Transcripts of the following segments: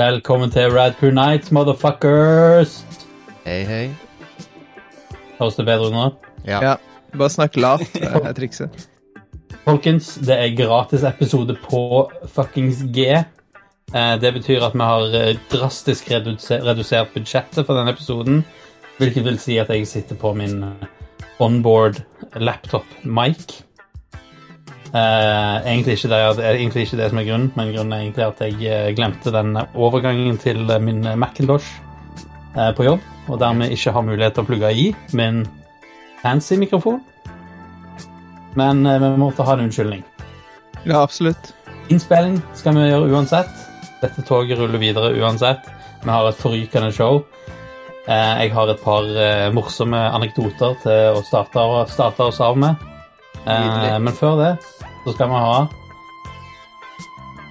Velkommen til Rad Crew Nights, motherfuckers! Hei, hei. Høres det bedre ut nå? Ja. Ja. Bare snakk lavt, det er trikset. Folkens, det er gratis episode på fuckings G. Eh, Det betyr at vi har eh, drastisk redusert budsjettet for denne episoden. Hvilket vil si at jeg sitter på min eh, onboard laptop Eh, egentlig, ikke det, egentlig ikke det som er grunnen, men grunnen er egentlig at jeg eh, glemte den overgangen til eh, min Macintosh uh, på jobb, og dermed ikke har mulighet til å plugge i min fancy mikrofon. Men uh, vi måtte ha en unnskyldning. Ja, absolutt. Innspilling skal vi gjøre uansett. Dette toget ruller videre uansett. Vi har et forrykende show. Jeg har et par morsomme anekdoter til å starte, starte oss av med. Men før det så skal vi ha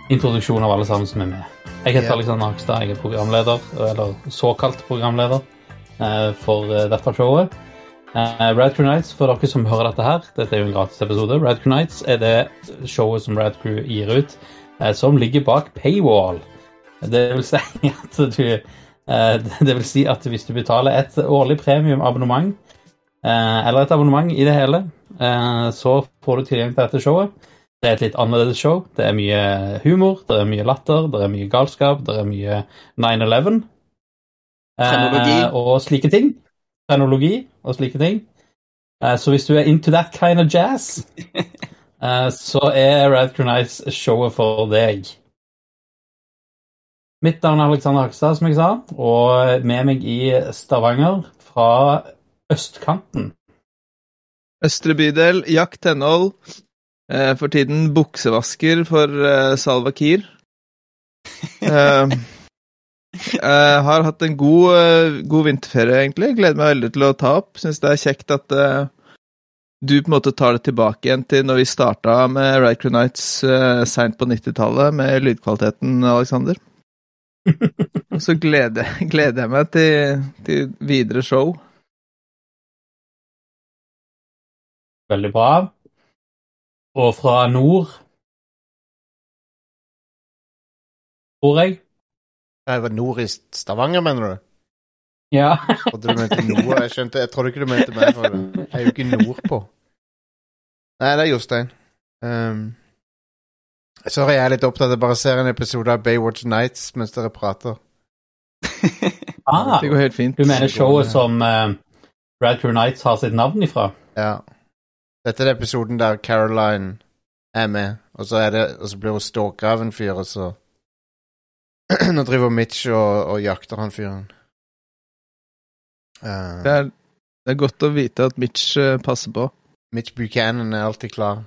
introduksjon av alle sammen som er med. Jeg heter yeah. Alexander Hakstad, jeg er programleder, eller såkalt programleder, eh, for eh, dette showet. Uh, Radcrew Nights, for dere som hører dette her, dette er jo en gratis episode. Radcrew Nights er det showet som Radcrew gir ut, eh, som ligger bak paywall. Det vil si at du eh, Det vil si at hvis du betaler et årlig premiumabonnement, eh, eller et abonnement i det hele, eh, så får du tilgang til dette showet. Det er et litt annerledes show. Det er mye humor, det er mye latter, det er mye galskap, det er mye 9-11 eh, og slike ting. Fenologi og slike ting. Eh, så hvis du er into that kind of jazz, eh, så er Radcrew Nights showet for deg. Mitt navn er Alexander Hakstad, som jeg sa, og med meg i Stavanger fra østkanten. Østre bydel, Jack Tenhold. Eh, for tiden buksevasker for eh, Salva Kiir. Eh, jeg har hatt en god, eh, god vinterferie, egentlig. Gleder meg veldig til å ta opp. Syns det er kjekt at eh, du på en måte tar det tilbake igjen til når vi starta med Right Crew Nights uh, seint på 90-tallet, med lydkvaliteten, Alexander. Og så gleder, gleder jeg meg til, til videre show. Veldig bra. Og fra nord Tror jeg. Jeg var nord i Stavanger, mener du? Ja. Jeg trodde du mente Nord, Jeg skjønte, jeg trodde ikke du mente meg. For det. Jeg er jo ikke nordpå. Nei, det er Jostein. Um, sorry, jeg er litt opptatt av bare å se en episode av Baywatch Nights mens dere prater. Ah, Det går helt fint. du mener showet som uh, Radcrew Nights har sitt navn ifra? Ja. Dette er episoden der Caroline er med, og så, er det, og så blir hun stalka av en fyr, og så Nå driver Mitch og, og jakter han fyren. Uh, Det er, det er godt å vite at Mitch uh, passer på. Mitch Buchanan er alltid klar.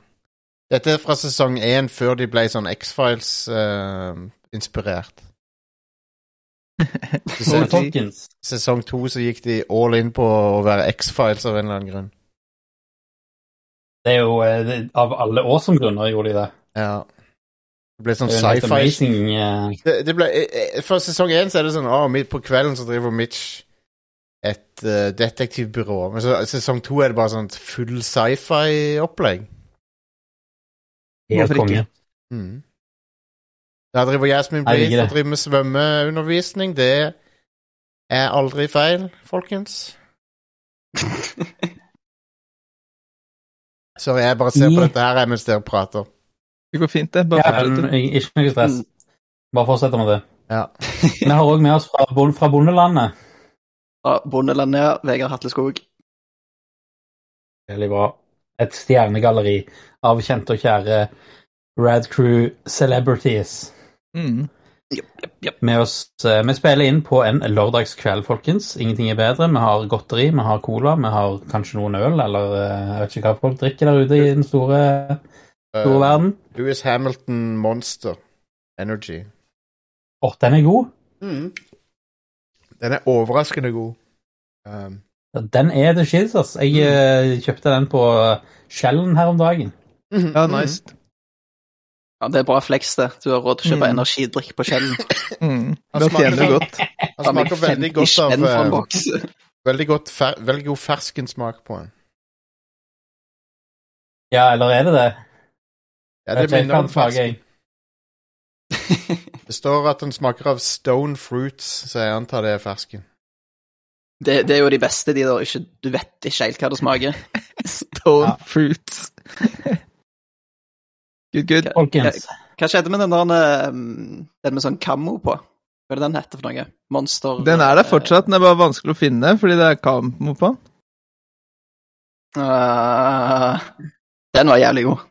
Dette er fra sesong én, før de ble sånn X-Files-inspirert. Uh, sesong to så gikk de all in på å være X-Files av en eller annen grunn. Det er jo eh, det, Av alle awesome-grunner gjorde de det. Ja. Det ble sånn sci-fi eh, det, det ble, eh, For sesong én så er det sånn Å, midt på kvelden så driver Mitch et uh, detektivbyrå. Men så sesong to er det bare sånn full sci-fi-opplegg. helt konge. Mm. Der driver Jasmine Jeg Bleeth og driver med svømmeundervisning. Det er aldri feil, folkens. Sorry, jeg bare ser på dette her mens dere prater. Det går fint, det. Bare Ja, fortsett. men ikke noe stress. Bare fortsett med det. Ja. Vi har òg med oss fra, fra bondelandet. Fra Bondelandet, Vegard Hatleskog. Veldig bra. Et stjernegalleri av kjente og kjære Rad Crew celebrities. Mm. Med oss, eh, vi spiller inn på en lørdagskveld, folkens. Ingenting er bedre. Vi har godteri, vi har cola, vi har kanskje noen øl, eller eh, jeg vet ikke hva folk drikker der ute i den store, store Uh, verden. Lewis Hamilton Monster Energy. Å, den er god. Mm. Den er overraskende god. Um, Den er the shit, ass. Jeg mm. kjøpte den på Skjellen her om dagen. Ja, nice. Ja, det er bra flex, det. Du har råd til å kjøpe Mm. energidrikk på kjellen. Mm. Han smaker godt. Han smaker veldig godt av uh, en veldig, godt fer veldig god ferskensmak på den. Ja, eller er det det? Ja, det minner om fersken. Det står at den smaker av stone fruits, så jeg antar det er fersken. Det, det er jo de beste, de der ikke Du vet ikke helt hva det smaker. Stone Ja. fruits. Good, good. Folkens. Hva skjedde med den der um, Den med sånn kammo på? Hva er det den heter for noe? Monster Den er der fortsatt, den er bare vanskelig å finne fordi det er kammo på den. Uh, den var jævlig god.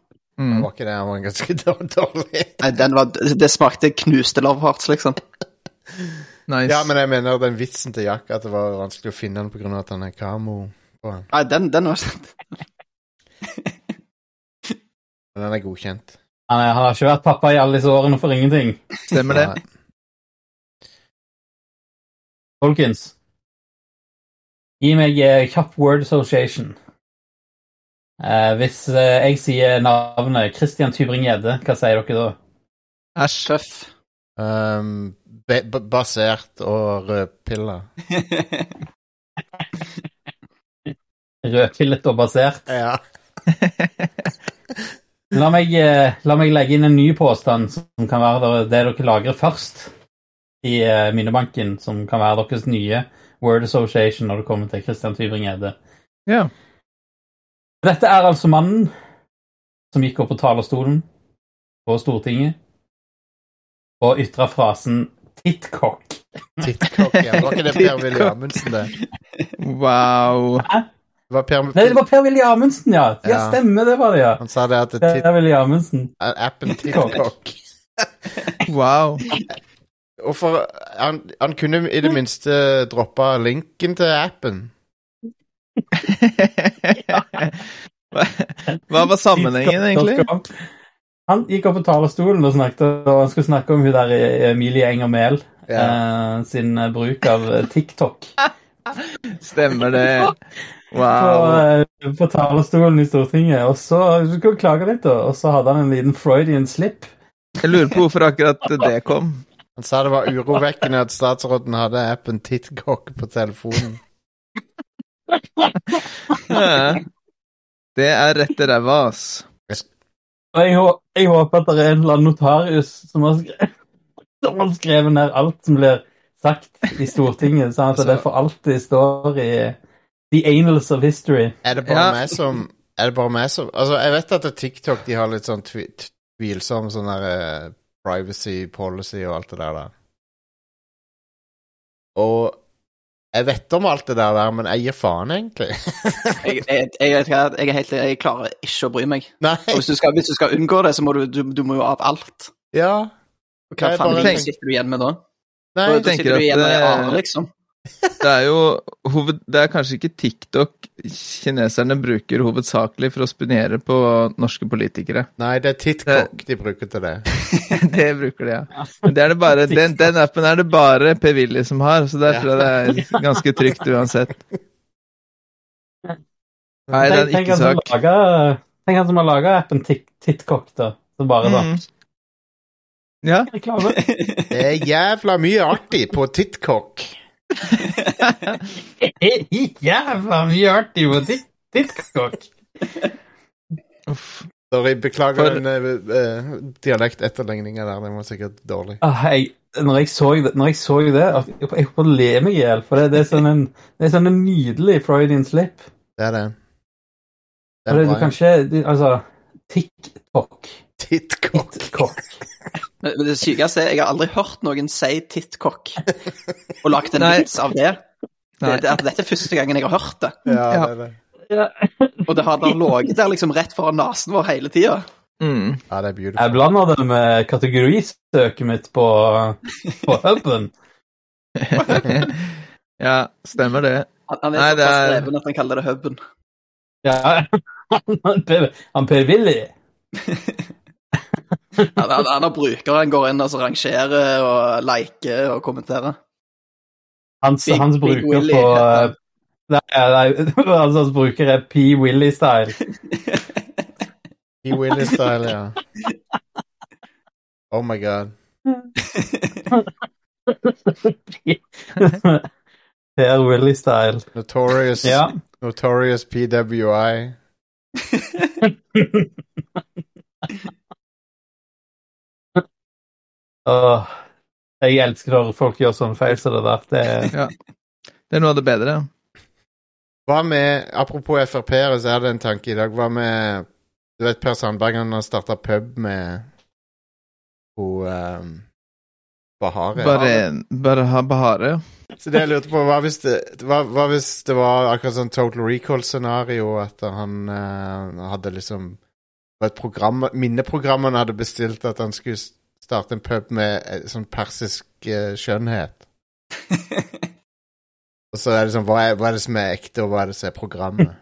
Mm. Den var ikke det, den var ganske dårlig. Nei, den var Det smakte knuste love hearts, liksom. Nice. Ja, men jeg mener den vitsen til Jack, at det var vanskelig å finne den pga. at den er kammo på den. Nei, den, den var Men den er godkjent. Han, er, han har ikke vært pappa i alle disse årene for ingenting. Stemmer det. Folkens, gi meg eh, kjapp word association. Eh, hvis eh, jeg sier navnet Christian Tybring-Gjedde, hva sier dere da? Æsj. tøff. Um, basert og rødpilla. Rødpillet og basert. Ja. La meg, eh, la meg legge inn en ny påstand som kan være det dere lagrer først i eh, minnebanken, som kan være deres nye word association når det kommer til Christian Tybring-Gjedde. Ja. Dette er altså mannen som gikk opp på talerstolen på Stortinget og ytra frasen 'tittkokk'. Tittkokk. Ja. Var ikke det Per-Willy Amundsen, det? Wow. Det var per Nei, det var Per-Willy Amundsen, ja! Ja, Ja. stemmer, det var det, ja. Han sa det at det tit Per-Willy Amundsen. appen TikTok. Wow. Hvorfor han, han kunne i det minste droppa linken til appen. Hva var sammenhengen, egentlig? Han gikk opp på talerstolen og snakket, og han skulle snakke om hun der Emilie Enger Mehl Ja. eh, sin eh, bruk av eh, TikTok Stemmer det. på, Wow. på, på talerstolen i Stortinget. Og så du skulle klage litt, da, og så hadde han en liten Freudian slip. Jeg lurer på hvorfor akkurat det kom. Han sa det var urovekkende at statsråden hadde appen Titcock på telefonen. Ja. Det er rette ræva, ass. Og jeg, jeg håper at det er en eller annen notarius som har skrevet, som har skrevet ned alt som blir sagt i Stortinget, sånn at det for alltid står i The anals of History. Er det bare Ja. meg som Er det bare meg som Altså, jeg vet at TikTok de har litt sånn tvi, tvilsom sånn der eh, privacy policy og alt det der, da. Og jeg vet om alt det der, der men jeg gir faen, egentlig. Jeg, jeg, jeg, jeg er helt jeg klarer ikke å bry meg. Nei. Og hvis du skal, hvis du skal unngå det, så må du, du, du må jo av alt. Ja. Og hva faen tenker- sitter du igjen med da? Nei. Da, sitter du igjen med det- ane, liksom. Det er jo hoved, Det er kanskje ikke TikTok kineserne bruker hovedsakelig for å spionere på norske politikere. Nei, det er Tittkokk de bruker til det. Det bruker de, ja. Men det er det bare, den, den appen er det bare Per-Willy som har, så der tror jeg det er ganske trygt uansett. Nei, det er Tenk, tenk, ikke han som sak. tenk han som har laga appen Tik- TikTok, da. Så bare da Mm. Ja. Det er jævla mye artig på Tittkokk. Jævla mye artig på Tik- TikTok. Uff. Sorry, beklager For- den uh, uh, dialektetterligninga der. Den var sikkert dårlig. Ah, jeg, når, jeg så det, når jeg så det, jeg holdt på å le meg i hjel. For det, det, er sånn en, det er sånn en nydelig Freudian slip. Det er det. Det er du kan ikke Altså, TikTok. TikTok. Men men det sykeste er jeg har aldri hørt noen si tittkokk og lagd en vits av det. det, det at dette er første gangen jeg har hørt det. Ja, Ja. det det. Og det har da ligget der liksom rett foran nesen vår hele tida. Mm. Ja, det er Jeg beautiful. blander det med kategorisøket mitt på, på huben. ja, stemmer det. Han, han er Nei, det såpass er- at han kaller det huben. Ja, han Per- Per-Willy. Han, han, han har brukere, han går inn og så rangerer og liker og kommenterer. Hans, Big- hans bruker Willy på heter. Nei, nei, altså, hans bruker er P. Willy-style. P. Willy-style, ja. Oh my god. Per Willy-style. Notorious, Ja. notorious PWI. Åh, jeg elsker når folk gjør sånne feil som det der. Det, Ja. Det er noe av det bedre. Hva med Apropos Frp-ere, så er det en tanke i dag. Hva med Du vet Per Sandberg han har starta pub med hun um, Bahare. Bare, bare ha Bahare. Så det jeg lurte på, hva hvis det, hva, hva hvis det var akkurat sånn Total Recall-scenario, at han uh, hadde liksom var et program, Minneprogram han hadde bestilt, at han skulle starte en pub med eh, sånn persisk eh, skjønnhet. Og så er det sånn, hva er, hva er det som er ekte, og hva er det som er programmet?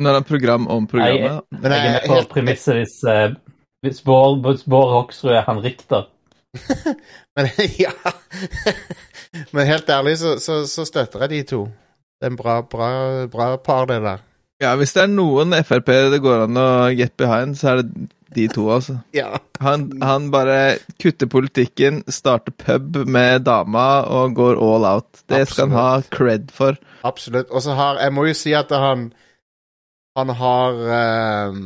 Nå er det program om programmet. Jeg, jeg er jeg, med på premisset hvis, uh, hvis Bård, Bård Hoksrud er han Richter. men, ja. men helt ærlig så, så, så støtter jeg de to. Det er en bra, bra, bra par, det der. Ja, hvis det er noen Frp-ere det går an å get behind, så er det de to, altså. Ja. Han, han bare kutter politikken, starter pub med dama og går all out. Det skal han ha cred for. Absolutt. Og så har Jeg må jo si at han Han har ehm,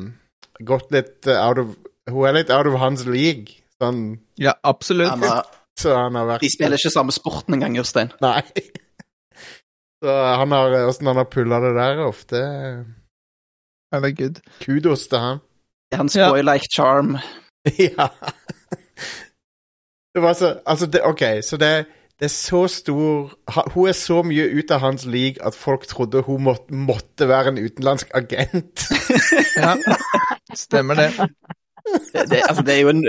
gått litt out of Hun er litt out of hans league. Sånn, Ja, absolutt. Han har, så han har vært de spiller ikke samme sporten engang, Jostein. Nei. Så han har Åssen han har pulla det der, ofte Herregud. Kudos til han. Hans Ja. like charm. ja. Det var så Altså, det, OK, så det, det er så stor ha, Hun er så mye ut av hans league at folk trodde hun måtte, måtte være en utenlandsk agent. Ja, stemmer det. Det, det, altså, det er jo en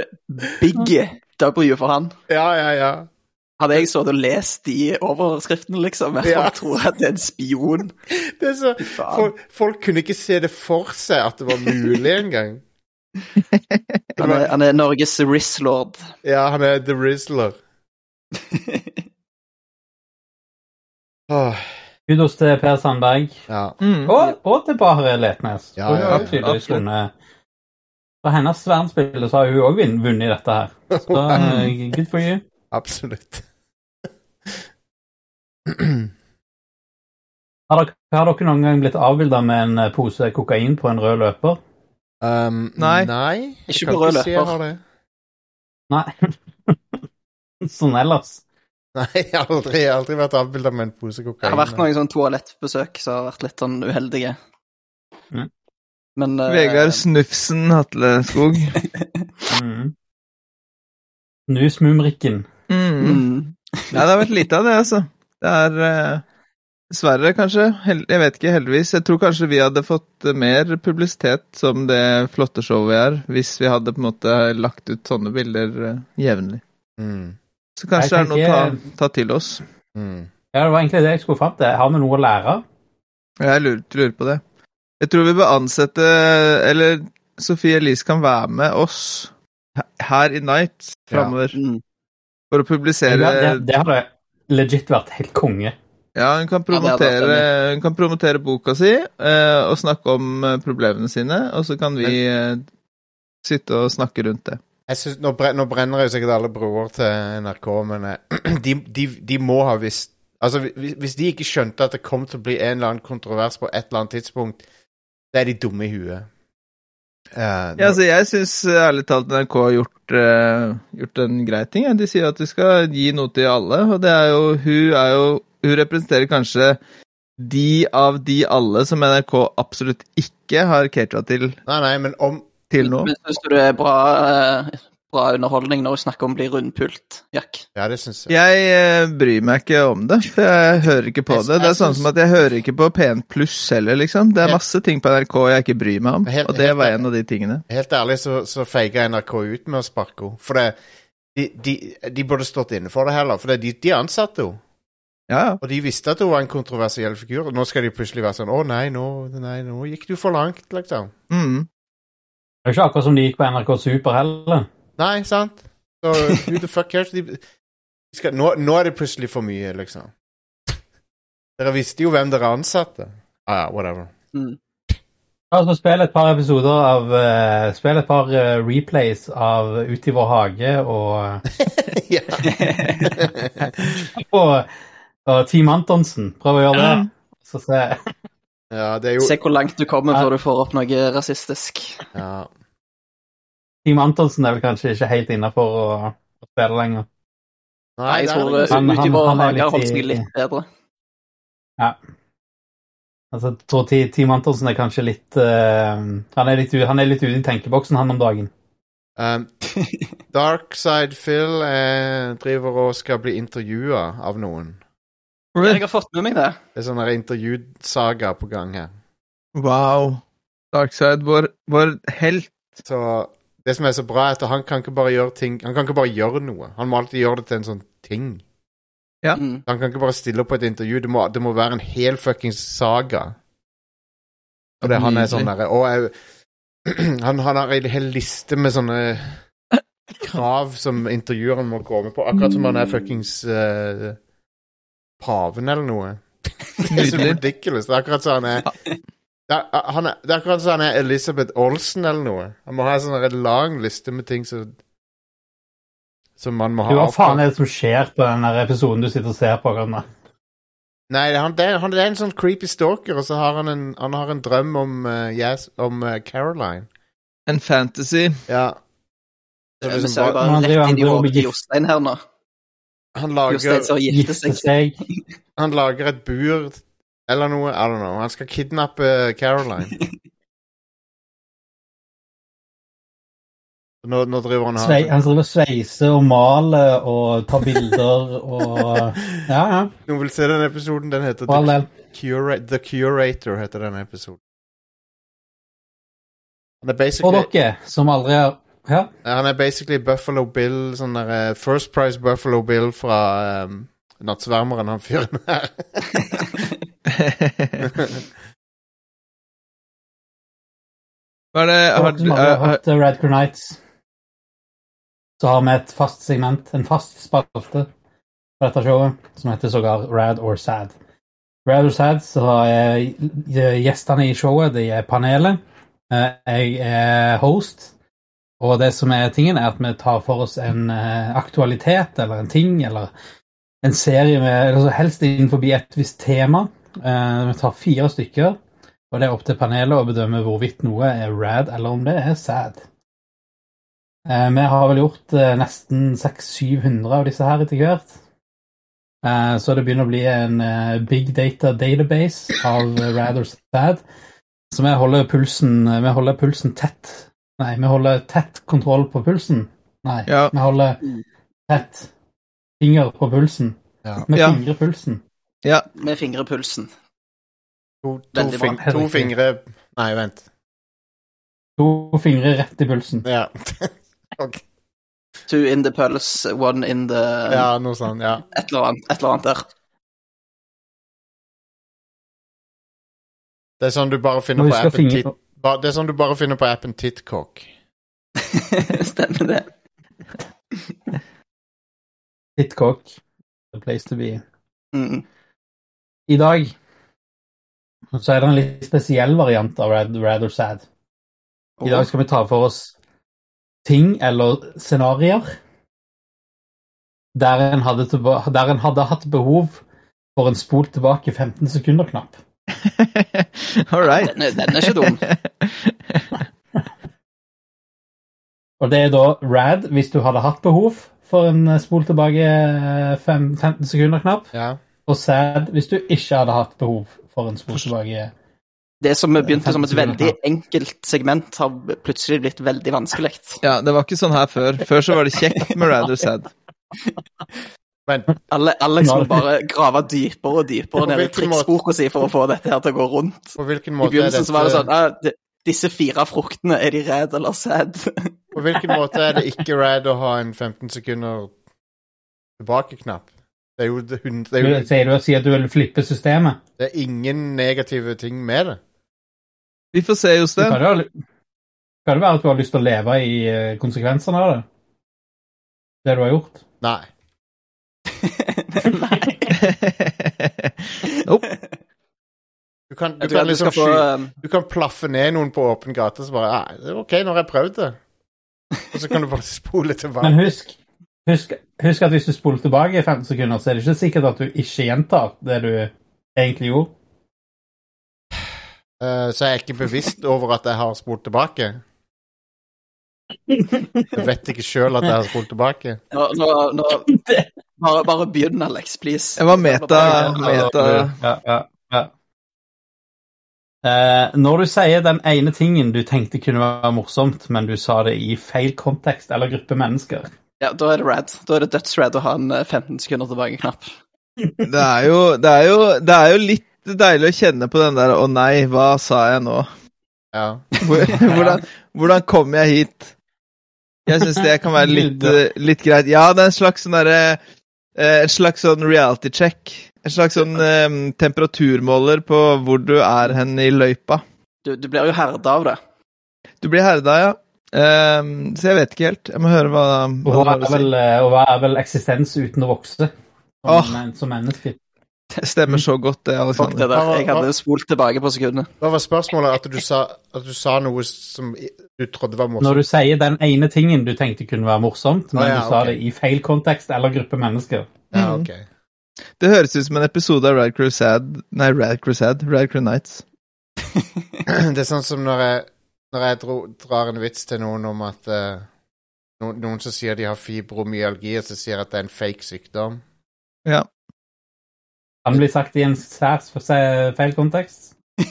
big W for han. ja, ja, ja. Hadde jeg sittet og lest de overskriftene, liksom, Jeg Ja. tror at det er en spion Det er så, folk, folk kunne ikke se det for seg at det var mulig engang. Han er, han er Norges Riz-lord. Ja, han er The Rizzler. Åh, Kudos til Per Sandberg. ja. Mm. Og, og til Bahre Letnes. Ja, ja, har ja, vunnet hennes verdensbilde så har hun òg vunnet dette her. Så eh, good for you. Absolutt. Har dere, har dere noen gang blitt avbilda med en eh, pose kokain på en rød løper? Um, Nei. nei. Ikke på rød si løper. har det. Nei. sånn ellers. Nei, jeg har aldri, jeg har aldri vært avbilda med en pose kokain. Det har vært noen sånn toalettbesøk som har vært litt sånn uheldige. Mm. Men uh, Vegard Snufsen Hatleskog. Mm. Snusmumrikken. Mm. mm, Nei, det har vært lite av det, altså. Det er eh, Dessverre, kanskje. Jeg vet ikke, heldigvis. Jeg tror kanskje vi hadde fått eh, mer publisitet som det flotte showet vi er, hvis vi hadde på en måte lagt ut sånne bilder eh, jevnlig. Mm, Så kanskje det er noe å ta, ta til oss. mm. Ja, det var egentlig det jeg skulle fram til. Har vi noe å lære? Jeg lurer, lurer på det. Jeg tror vi bør ansette Eller Sofie Elise kan være med oss her i Night framover mm. for å publisere Ja, det, det hadde legit vært helt konge. Ja, hun kan Ja, promotere, hun kan promotere boka si eh, og snakke om eh, problemene sine, og så kan vi Men, sitte og snakke rundt det. Jeg synes, nå, brenner, nå brenner jo sikkert alle broer til NRK, men eh, de, de, de må ha visst Altså, hvis, hvis de ikke skjønte at det kom til å bli en eller annen kontrovers på et eller annet tidspunkt, så er de dumme i huet. Eh, Ja, altså, jeg syns ærlig talt NRK har gjort, uh, gjort en grei ting. Ja. De sier at de skal gi noe til alle, og det er jo Hun er jo Hun representerer kanskje de av de alle som NRK absolutt ikke har catera til Nei, nei, men om til nå. Men syns du det er bra, eh, bra underholdning når hun snakker om å bli rundpult, Jack? Ja, det syns jeg. Jeg eh, bryr meg ikke om det, for jeg hører ikke på det. Det er sånn som at jeg hører ikke på P1 pluss heller, liksom. Det er masse ting på NRK jeg ikke bryr meg om, og det var en av de tingene. Helt ærlig så, så feiga NRK ut med å sparke henne. For det, de, de, de burde stått inne for det heller. For det, de, de ansatte henne. Ja, ja. Og de visste at hun var en kontroversiell figur. Og nå skal de plutselig være sånn Å nei, nå, nei, nå gikk du for langt, liksom. Mm. Det er ikke akkurat som de gikk på NRK Super heller. Nei, sant? Så who the fuck cares? De, de skal, nå, nå er det plutselig for mye, liksom. Dere visste jo hvem dere ansatte. Ah, ja, whatever. Mm. Altså, spill et par episoder av uh, Spill et par uh, replays av Ut i vår hage og, ja. og, og Team Antonsen. Prøv å gjøre det. Så se Ja, det er jo Se hvor langt du kommer før du får opp noe rasistisk. ja. Team Antonsen er vel kanskje ikke helt innafor å, å spille lenger. Nei, jeg tror det. Han- han- han er litt holdt i- seg litt bedre. Altså, jeg tror Team Antonsen er kanskje litt uh, han, er litt han er litt ute i tenkeboksen, han om dagen. Um, Darkside Phil eh, driver og skal bli intervjua av noen. Jeg har fått med meg det. Det er sånn intervjusaga på gang her. Wow. Darkside, vår, vår helt. Så det som er så bra, er at han kan ikke bare gjøre ting Han kan ikke bare gjøre noe. Han må alltid gjøre det til en sånn ting. Ja. Mm. Han kan ikke bare stille opp på et intervju. Det må, det må være en hel fuckings saga. Og det, han er sånn derre Og jeg, han, han har en hel liste med sånne krav som intervjueren må komme på. Akkurat som han er fuckings uh, paven eller noe. Det er så ridiculous. Det er akkurat som han er det er, han er, det er akkurat som han er Elizabeth Olsen eller noe. Han må ha en sånn lang liste med ting som Som man må ha Hva faen er det som skjer på den episoden du sitter og ser på? akkurat nå? Nei, han, det, han det er en sånn creepy stalker, og så har han en, han har en drøm om, uh, yes, om uh, Caroline. En fantasy. Ja. Så Vi liksom ser jo bare, rett inn i hodet til Jostein her nå. han, lager, Jostein som gifter Gifte seg. seg. han lager et bur eller noe. I don't know. Han skal kidnappe Caroline. Nå, nå driver han Svei, han driver og sveiser og maler og tar bilder og Ja, ja. Noen vil se den episoden? Den heter The. Cura The Curator. heter den episoden. Han er For basically, dere som aldri har Ja, han er basically Buffalo Bill, sånn der eh, First Price Buffalo Bill fra um, Nattsvermeren, han fyren her. Hva er det har, som aldri har hørt eh, Nights, så har vi et fast segment, en fast spalte på dette showet, som heter sågar Rad or Sad. Rad or Sad, så er gjestene i showet, de er panelet. Eh, Jeg er host. Og det som er tingen, er at vi tar for oss en eh, aktualitet eller en ting, eller en serie med altså Helst innenfor et visst tema. Eh, vi tar fire stykker, og det er opp til panelet å bedømme hvorvidt noe er rad, eller om det er sad. Eh, vi har vel gjort eh, nesten 600-700 av disse her etter hvert. Eh, så det begynner å bli en eh, big data database av eh, rad or sad. Så vi holder pulsen, vi holder pulsen tett. Nei, vi holder tett kontroll på pulsen. Nei, Ja. vi holder tett finger på pulsen. Ja. Vi Ja. fingrer pulsen. Ja. Med fingrepulsen. To, to, fing, to fingre Nei, vent. To fingre rett i pulsen. Ja. Ok. Two in the pulse, one in the ja, noe sånt. Ja. et, eller annet, et eller annet der. Det er sånn du bare finner på appen Tit... ba- Det er sånn du bare finner på appen Titcock. Stemmer det. Titcock, The place to be. Mm. I dag så er det en litt spesiell variant av or Sad. I dag skal vi ta for oss ting eller scenarioer der en hadde, der en hadde hatt behov for en spol tilbake 15 sekunder-knapp. All right. Den er, den er ikke dum. Og det er da Rad hvis du hadde hatt behov for en eh, spol tilbake eh, 15 sekunder-knapp, Ja. Og Sad hvis du ikke hadde hatt behov for en spor tilbake Det som begynte som et veldig enkelt segment, har plutselig blitt veldig vanskelig. Ja, det var ikke sånn her før. Før så var det kjekt med Rather Sad. Men Alle, Alex må bare grave dypere og dypere På ned i triksboka si for å få dette her til å gå rundt. på hvilken I måte I begynnelsen så var det sånn ah, Disse fire fruktene, er de red eller sad? På hvilken måte er det ikke rad å ha en 15 sekunder tilbake-knapp? Det er jo, det, det er Du, jo sier du, sier at du vil flippe systemet? det er ingen negative ting med det. Vi får se, Det Jostein. kan kan det være at du har lyst til å leve i eh, konsekvensene av det? Det du har gjort? Nei. Nei. Nope. Du kan, du kan liksom, du få um, Du kan plaffe ned noen på åpen gate, så bare Nei, det er OK, nå har jeg prøvd det. Og så kan du bare spole tilbake. Men husk, husk, husk at hvis du spoler tilbake i 15 sekunder, så er det ikke sikkert at du ikke gjentar det du egentlig gjorde. Uh, så jeg er ikke bevisst over at jeg har spolt tilbake. Jeg vet ikke sjøl at jeg har spolt tilbake. Nå, nå, nå bare, bare begynn, Alex, please. Jeg var meta, meta Ja, ja, ja. Uh, når du sier den ene tingen du tenkte kunne være morsomt, men du sa det i feil kontekst eller gruppe mennesker Ja, da er det rad. Da er det dødsrad å ha en eh, 15 sekunder tilbake-knapp. Det er jo, det er jo, det er jo litt deilig å kjenne på den der 'å nei, hva sa jeg nå'? Ja. Hvordan, hvordan kom jeg hit? Jeg syns det kan være litt, eh, litt greit. Ja, det er en slags sånn derre eh, En slags sånn reality check. En slags sånn um, temperaturmåler på hvor du er hen i løypa. Du, du blir jo herda av det. Du blir herda, ja. Eh, så jeg vet ikke helt. Jeg må høre hva, Og hva hva du er vel, eh, hva er vel eksistens uten å vokse? Som, oh. men- som menneske. Det stemmer så godt, det, Fuck det der. Jeg hadde spolt tilbake på sekundene. Hva var spørsmålet? At du sa, at du sa noe som du trodde var morsomt? Når du sier den ene tingen du tenkte kunne være morsomt, men ah, ja, du sa okay. det i feil kontekst eller gruppe mennesker. Ja, Mm. ok. Det høres ut som en episode av Rad Crusade Nei, Rad Crusade. Rad Crew Nights. Det er sånn som når jeg, når jeg dro, drar en vits til noen om at uh, noen, noen som sier de har fibromyalgi, og så sier at det er en fake sykdom. Ja. Kan bli sagt i en særs for seg feil kontekst.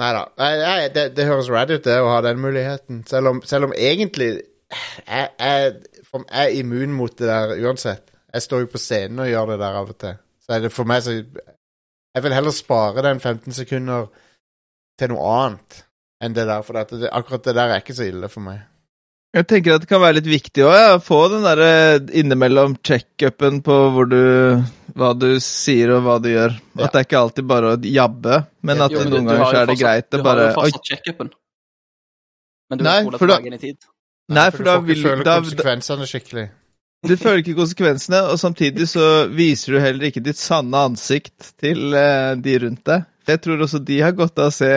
nei da. Nei, nei, det, det høres rad ut, det, å ha den muligheten. Selv om, selv om egentlig jeg, jeg, jeg er immun mot det der uansett. Jeg står jo på scenen og gjør det der av og til. Så er det for meg så Jeg vil heller spare den 15 sekunder til noe annet enn det der. For at det, akkurat det der er ikke så ille for meg. Jeg tenker at det kan være litt viktig òg, ja. Få den derre innimellom check-upen på hvor du Hva du sier og hva du gjør. Ja. At det er ikke alltid bare å jabbe, men at Jo, men noen du ganger så er det greit å bare Du har jo fastsatt checkupen. Men du Nei, har spola dagen tilbake inn i tid. Nei, for du da får ikke vil føle da, da, konsekvensene skikkelig. Du føler ikke konsekvensene, og samtidig så viser du heller ikke ditt sanne ansikt til eh, de rundt deg. Jeg tror også de har godt av å se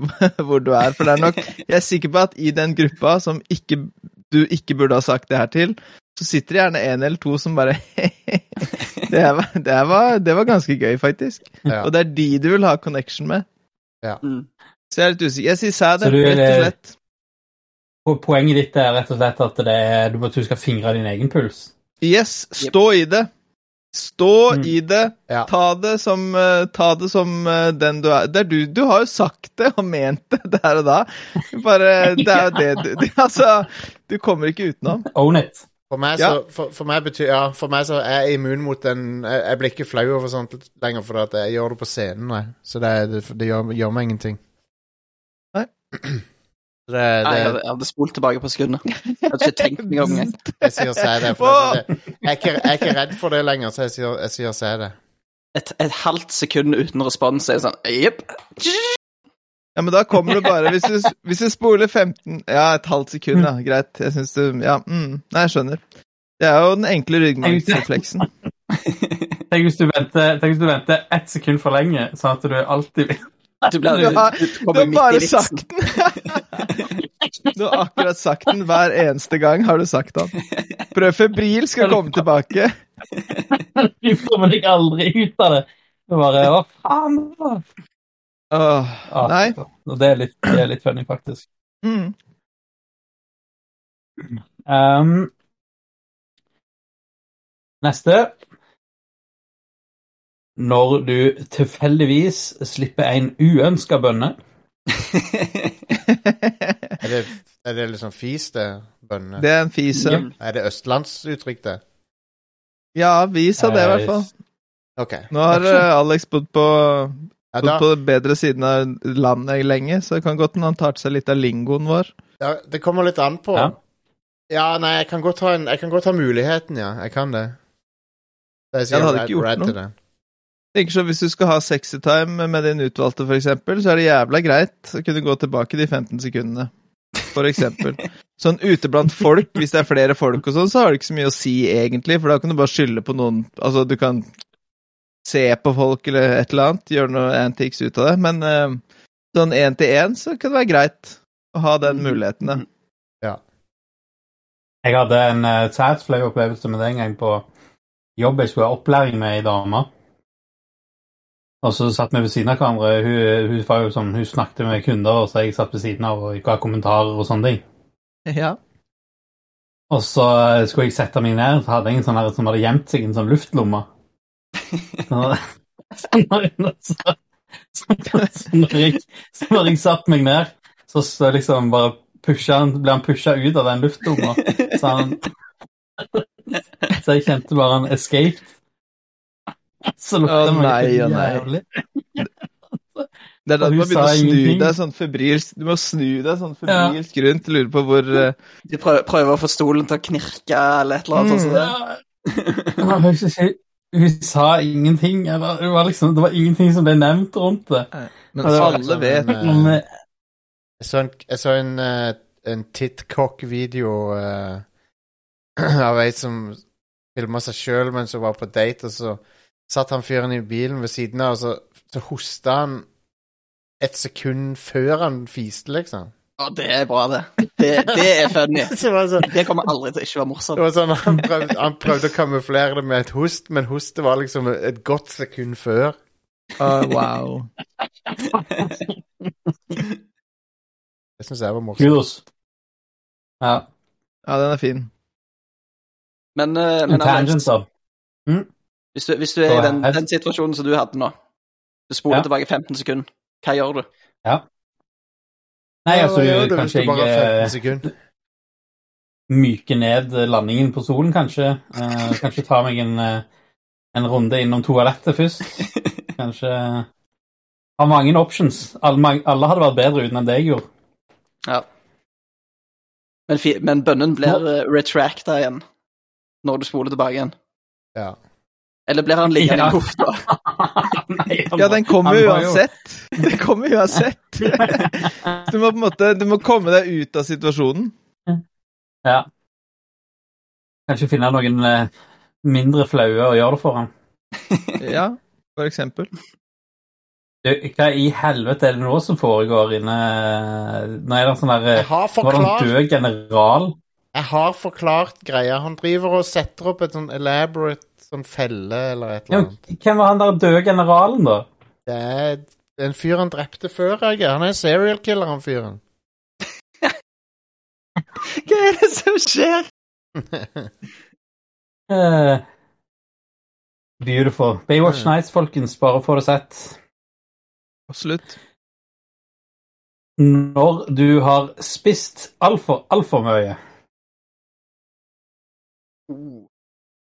hvor du er. For det er nok Jeg er sikker på at i den gruppa som ikke, du ikke burde ha sagt det her til, så sitter det gjerne en eller to som bare det, var, det, var, det var ganske gøy, faktisk. Ja. Og det er de du vil ha connection med. Mm. Så jeg er litt usikker. Jeg sier sæd, rett og slett. Po- Poenget ditt er rett og slett at det er, du, at du skal fingre din egen puls. Yes, stå i det. Stå Mm. i det. Ja. Ta det som, eh, ta det som eh, den du er. Det er du, du har jo sagt det og ment det der og da. Bare, det er jo det du det, Altså, du kommer ikke utenom. Own it. For meg, Ja. så, for, for meg betyr Ja, for meg så er jeg immun mot den Jeg, jeg blir ikke flau over sånt lenger, for at jeg gjør det på scenen. Jeg. Så det, det, det gjør, gjør meg ingenting. Nei. Det, Nei, jeg hadde, jeg hadde spolt tilbake på sekundene. Jeg hadde ikke tenkt meg om engang. jeg sier si det. For det, det jeg, er ikke, jeg er ikke redd for det lenger, så jeg sier, jeg sier se det. Et, et halvt sekund uten respons er sånn Jepp. Ja, men da kommer du bare Hvis du, hvis du spoler 15 Ja, et halvt sekund, ja. Greit. Jeg syns du Ja, mm, nei, jeg skjønner. Det er jo den enkle ryggmargsrefleksen. Tenk hvis du venter, tenk hvis du venter ett sekund for lenge, sånn at du alltid Du, ble, Du har, du du har bare sagt den! Du har akkurat sagt den. Hver eneste gang har du sagt den. Prøv febril skal komme tilbake. Du kommer deg aldri ut av det. Det er bare Hva faen? Åh, Ah, nei. Og det er litt, det er litt funny, faktisk. Mm. Um, neste. Når du tilfeldigvis slipper en uønska bønne. Er det, er det liksom fis, det? Bønne? Det er en fise. Ja. Er det østlandsuttrykk, det? Ja, vis av det i hvert fall. OK. Nå har eh, Alex bodd på, Ja, da, på den bedre siden av landet lenge, så det kan godt hende han tar til seg litt av lingoen vår. ja, det kommer litt an på. Ja. Ja, nei, jeg kan godt ha, en, jeg kan godt ha muligheten, ja. Jeg kan det. Jeg Ja, sier det hadde ikke gjort noe. Tenker så Hvis du skal ha sexy time med din utvalgte, for eksempel, så er det jævla greit å kunne gå tilbake de 15 sekundene. For eksempel. Sånn ute blant folk, hvis det er flere folk og sånn, så har det ikke så mye å si, egentlig, for da kan du bare skylde på noen Altså, du kan se på folk eller et eller annet, gjøre noe antics ut av det, men uh, sånn én til én så kan det være greit å ha den muligheten, ja. Jeg hadde en uh, særs flau opplevelse med det en gang på jobb. Jeg skulle ha opplæring med ei dame. Og så satt vi ved siden av hverandre. Hun, hun, sånn, hun snakket med kunder, og så jeg satt ved siden av og ga kommentarer og sånne ting. Ja. Og så skulle jeg sette meg ned, så hadde jeg en sånn her som hadde gjemt seg i en sånn luftlomme. Så, så, så, så, så, når jeg, så når jeg satte meg ned, så, så liksom bare pusha ble han pusha ut av den luftlomma. Så, han, så jeg kjente bare han escaped. Så lukta meg nei, å, nei. jævlig. Det er da du må begynne å snu deg sånn febrilsk Du må snu deg sånn febrilsk rundt og lure på hvor uh... De prøver, prøver å få stolen til å knirke eller et eller annet. Mm. sånt. Ja, hun, hun, hun sa ingenting, eller det var liksom Det var ingenting som ble nevnt rundt det. Men det var alle liksom vet en, Men, eh, Jeg så en, jeg så en, eh, en titcock-video av ei som filma seg sjøl mens hun var på date, og så satt han fyren i bilen ved siden av, og så, så hosta han et sekund før han fiste, liksom. Å, det er bra, det. Det, det er funny. Så det sånn, Det kommer aldri til å ikke være det morsomt. var sånn han, prøvde, han prøvde å kamuflere det med et host, men hostet var liksom et godt sekund før. Å, wow. Det syns jeg var morsomt. kudos. Ja. Ja, den er fin. Men, uh, men tangent, da. da. Hvis du, hvis du er i den, den situasjonen som du hadde nå, du spoler Ja. tilbake 15 sekunder, hva gjør du? Nei, Ja, altså, hva gjør du hvis kanskje du bare har jeg 15 eh, sekunder? myker ned landingen på solen, kanskje. Eh, kanskje ta meg en, eh, en runde innom toalettet først. Kanskje Har mange options. Alle, alle hadde vært bedre uten enn det jeg gjorde. Ja. Men, men bønnen blir retracta igjen når du spoler tilbake igjen. Ja. Eller blir han liggende Ja. i lufta? Ja, den kommer jo uansett. Den kommer uansett. Du må på en måte Du må komme deg ut av situasjonen. Ja. Kanskje finne noen eh, mindre flaue å gjøre det for ham. Ja, for eksempel. Du, Hva i helvete er det nå som foregår inne Nå er det en sånn der Jeg eh, har Var det en død general? Jeg har forklart greia. Han driver og setter opp et sånn elaborate sånn felle eller et eller annet. hvem var han der døde generalen, da? Det er en fyr han drepte før, jeg. Han er en serial killer, han fyren. Hva er det som skjer? uh, beautiful. Baywatch Mm. Nights, folkens. Bare få det sett. Absolutt. Når du har spist altfor, altfor mye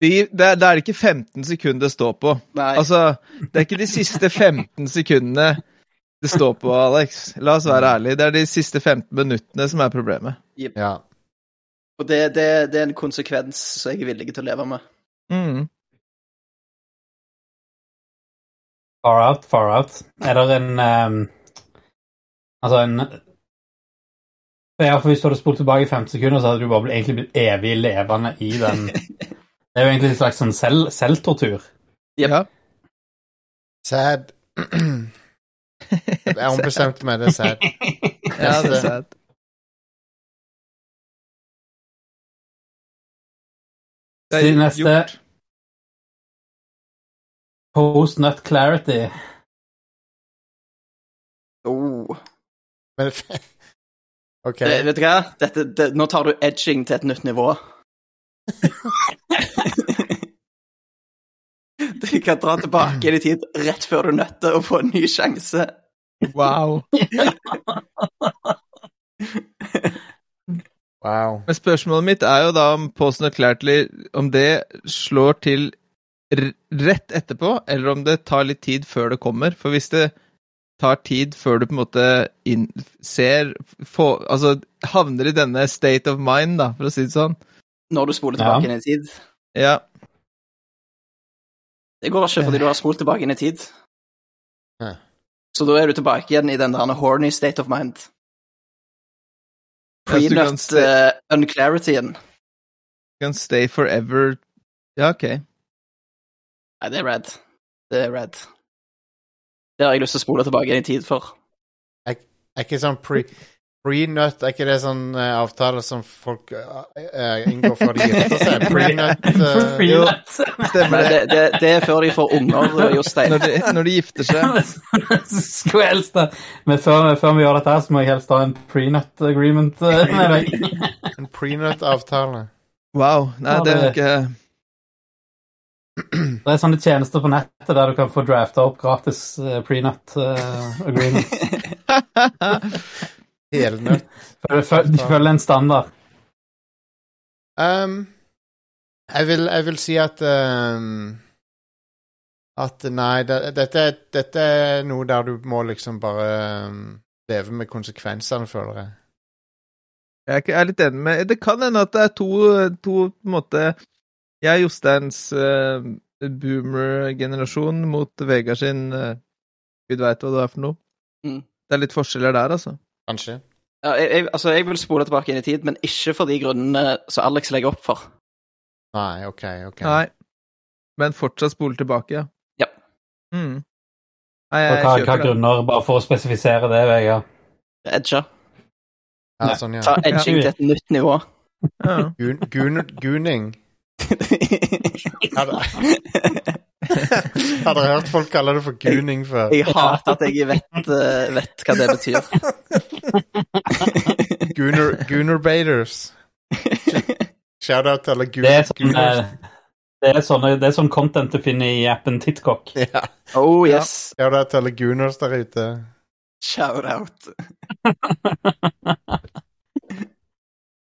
De, det, er, det er ikke 15 sekunder det står på. Nei. Altså, det er ikke de siste 15 sekundene det står på, Alex. La oss være ærlige. Det er de siste 15 minuttene som er problemet. Ja. Og det, det, det er en konsekvens som jeg er villig til å leve med. Mm. Far out, far out. Er det en um, Altså en ja, for Hvis du hadde spolt tilbake i 15 sekunder, så hadde du bare blitt, egentlig blitt evig levende i den Det er jo egentlig en slags sånn selv, selvtortur. Yep. Ja. Sad. Jeg ombestemte meg, det er sad. ja, det er sad. Det er neste gjort. Post Nut Clarity. Oh. Men OK. Det, vet du hva? Dette, det, nå tar du edging til et nytt nivå. du kan dra tilbake i tid rett før du er nødt til å få en ny sjanse. Wow. Wow. Men spørsmålet mitt er jo da om Post og Clarity Om det slår til rett etterpå, eller om det tar litt tid før det kommer. For hvis det tar tid før du på en måte inn, ser få, Altså havner i denne state of mind, da, for å si det sånn. Når du spoler tilbake ja. i tid. Ja. Det går ikke fordi du har spolt tilbake inn i tid. Ja. Så da er du tilbake igjen i den der horny state of mind. Prenut uh, unclarityen. Can stay forever Ja, OK. Nei, det er red. Det er red. Det har jeg lyst til å spole tilbake inn i tid for. Er ikke sånn pre Prenut, er ikke det sånn uh, avtale som folk uh, inngår før de gifter seg? Prenut Uh. Stemmer det. det, det, er før de får unger, Jostein. Når de, når de gifter seg. Skulle helst det. Men før, før vi gjør dette, her, så må jeg helst ha en prenut agreement med deg. En prenut-avtale. Wow. Nei, det er det- ikke Det er sånne tjenester på nettet der du kan få drafta opp gratis uh, prenut agreement. Helnøtt. De følger en standard. Um, jeg, vil, jeg vil si at um, At nei, det, dette, dette er noe der du må liksom bare um, leve med konsekvensene, føler jeg. Jeg er, jeg er litt enig med Det kan hende at det er to, to på en måte Jeg er Josteins uh, boomer-generasjon mot Vegard sin uh, Gud veit hva det er for noe. Mm. Det er litt forskjeller der, altså. Kanskje. Ja, jeg, jeg, altså, jeg vil spole tilbake inn i tid, men ikke for de grunnene som Alex legger opp for. Nei, OK, OK. Nei. Men fortsatt spole tilbake, ja. Ja. Mm. Nei, jeg hva, hva grunner, bare for å spesifisere det, Vegard? Edge. Ja, sånn, ja. Ta edging til et nytt nivå. Ja. Gun, gun, guning. Hadde dere hørt folk kalle det for guning før? Jeg hater at jeg vet, eh, vet hva det betyr. Gooner, Gunnerbaiters. Shout-out til alle gun, Det er, sånn, Gunners. eh, det, er sånne, det er sånn content du finner i appen Titcock. Ja. Oh yes. Shout-out til alle Gooners der ute. Shout out.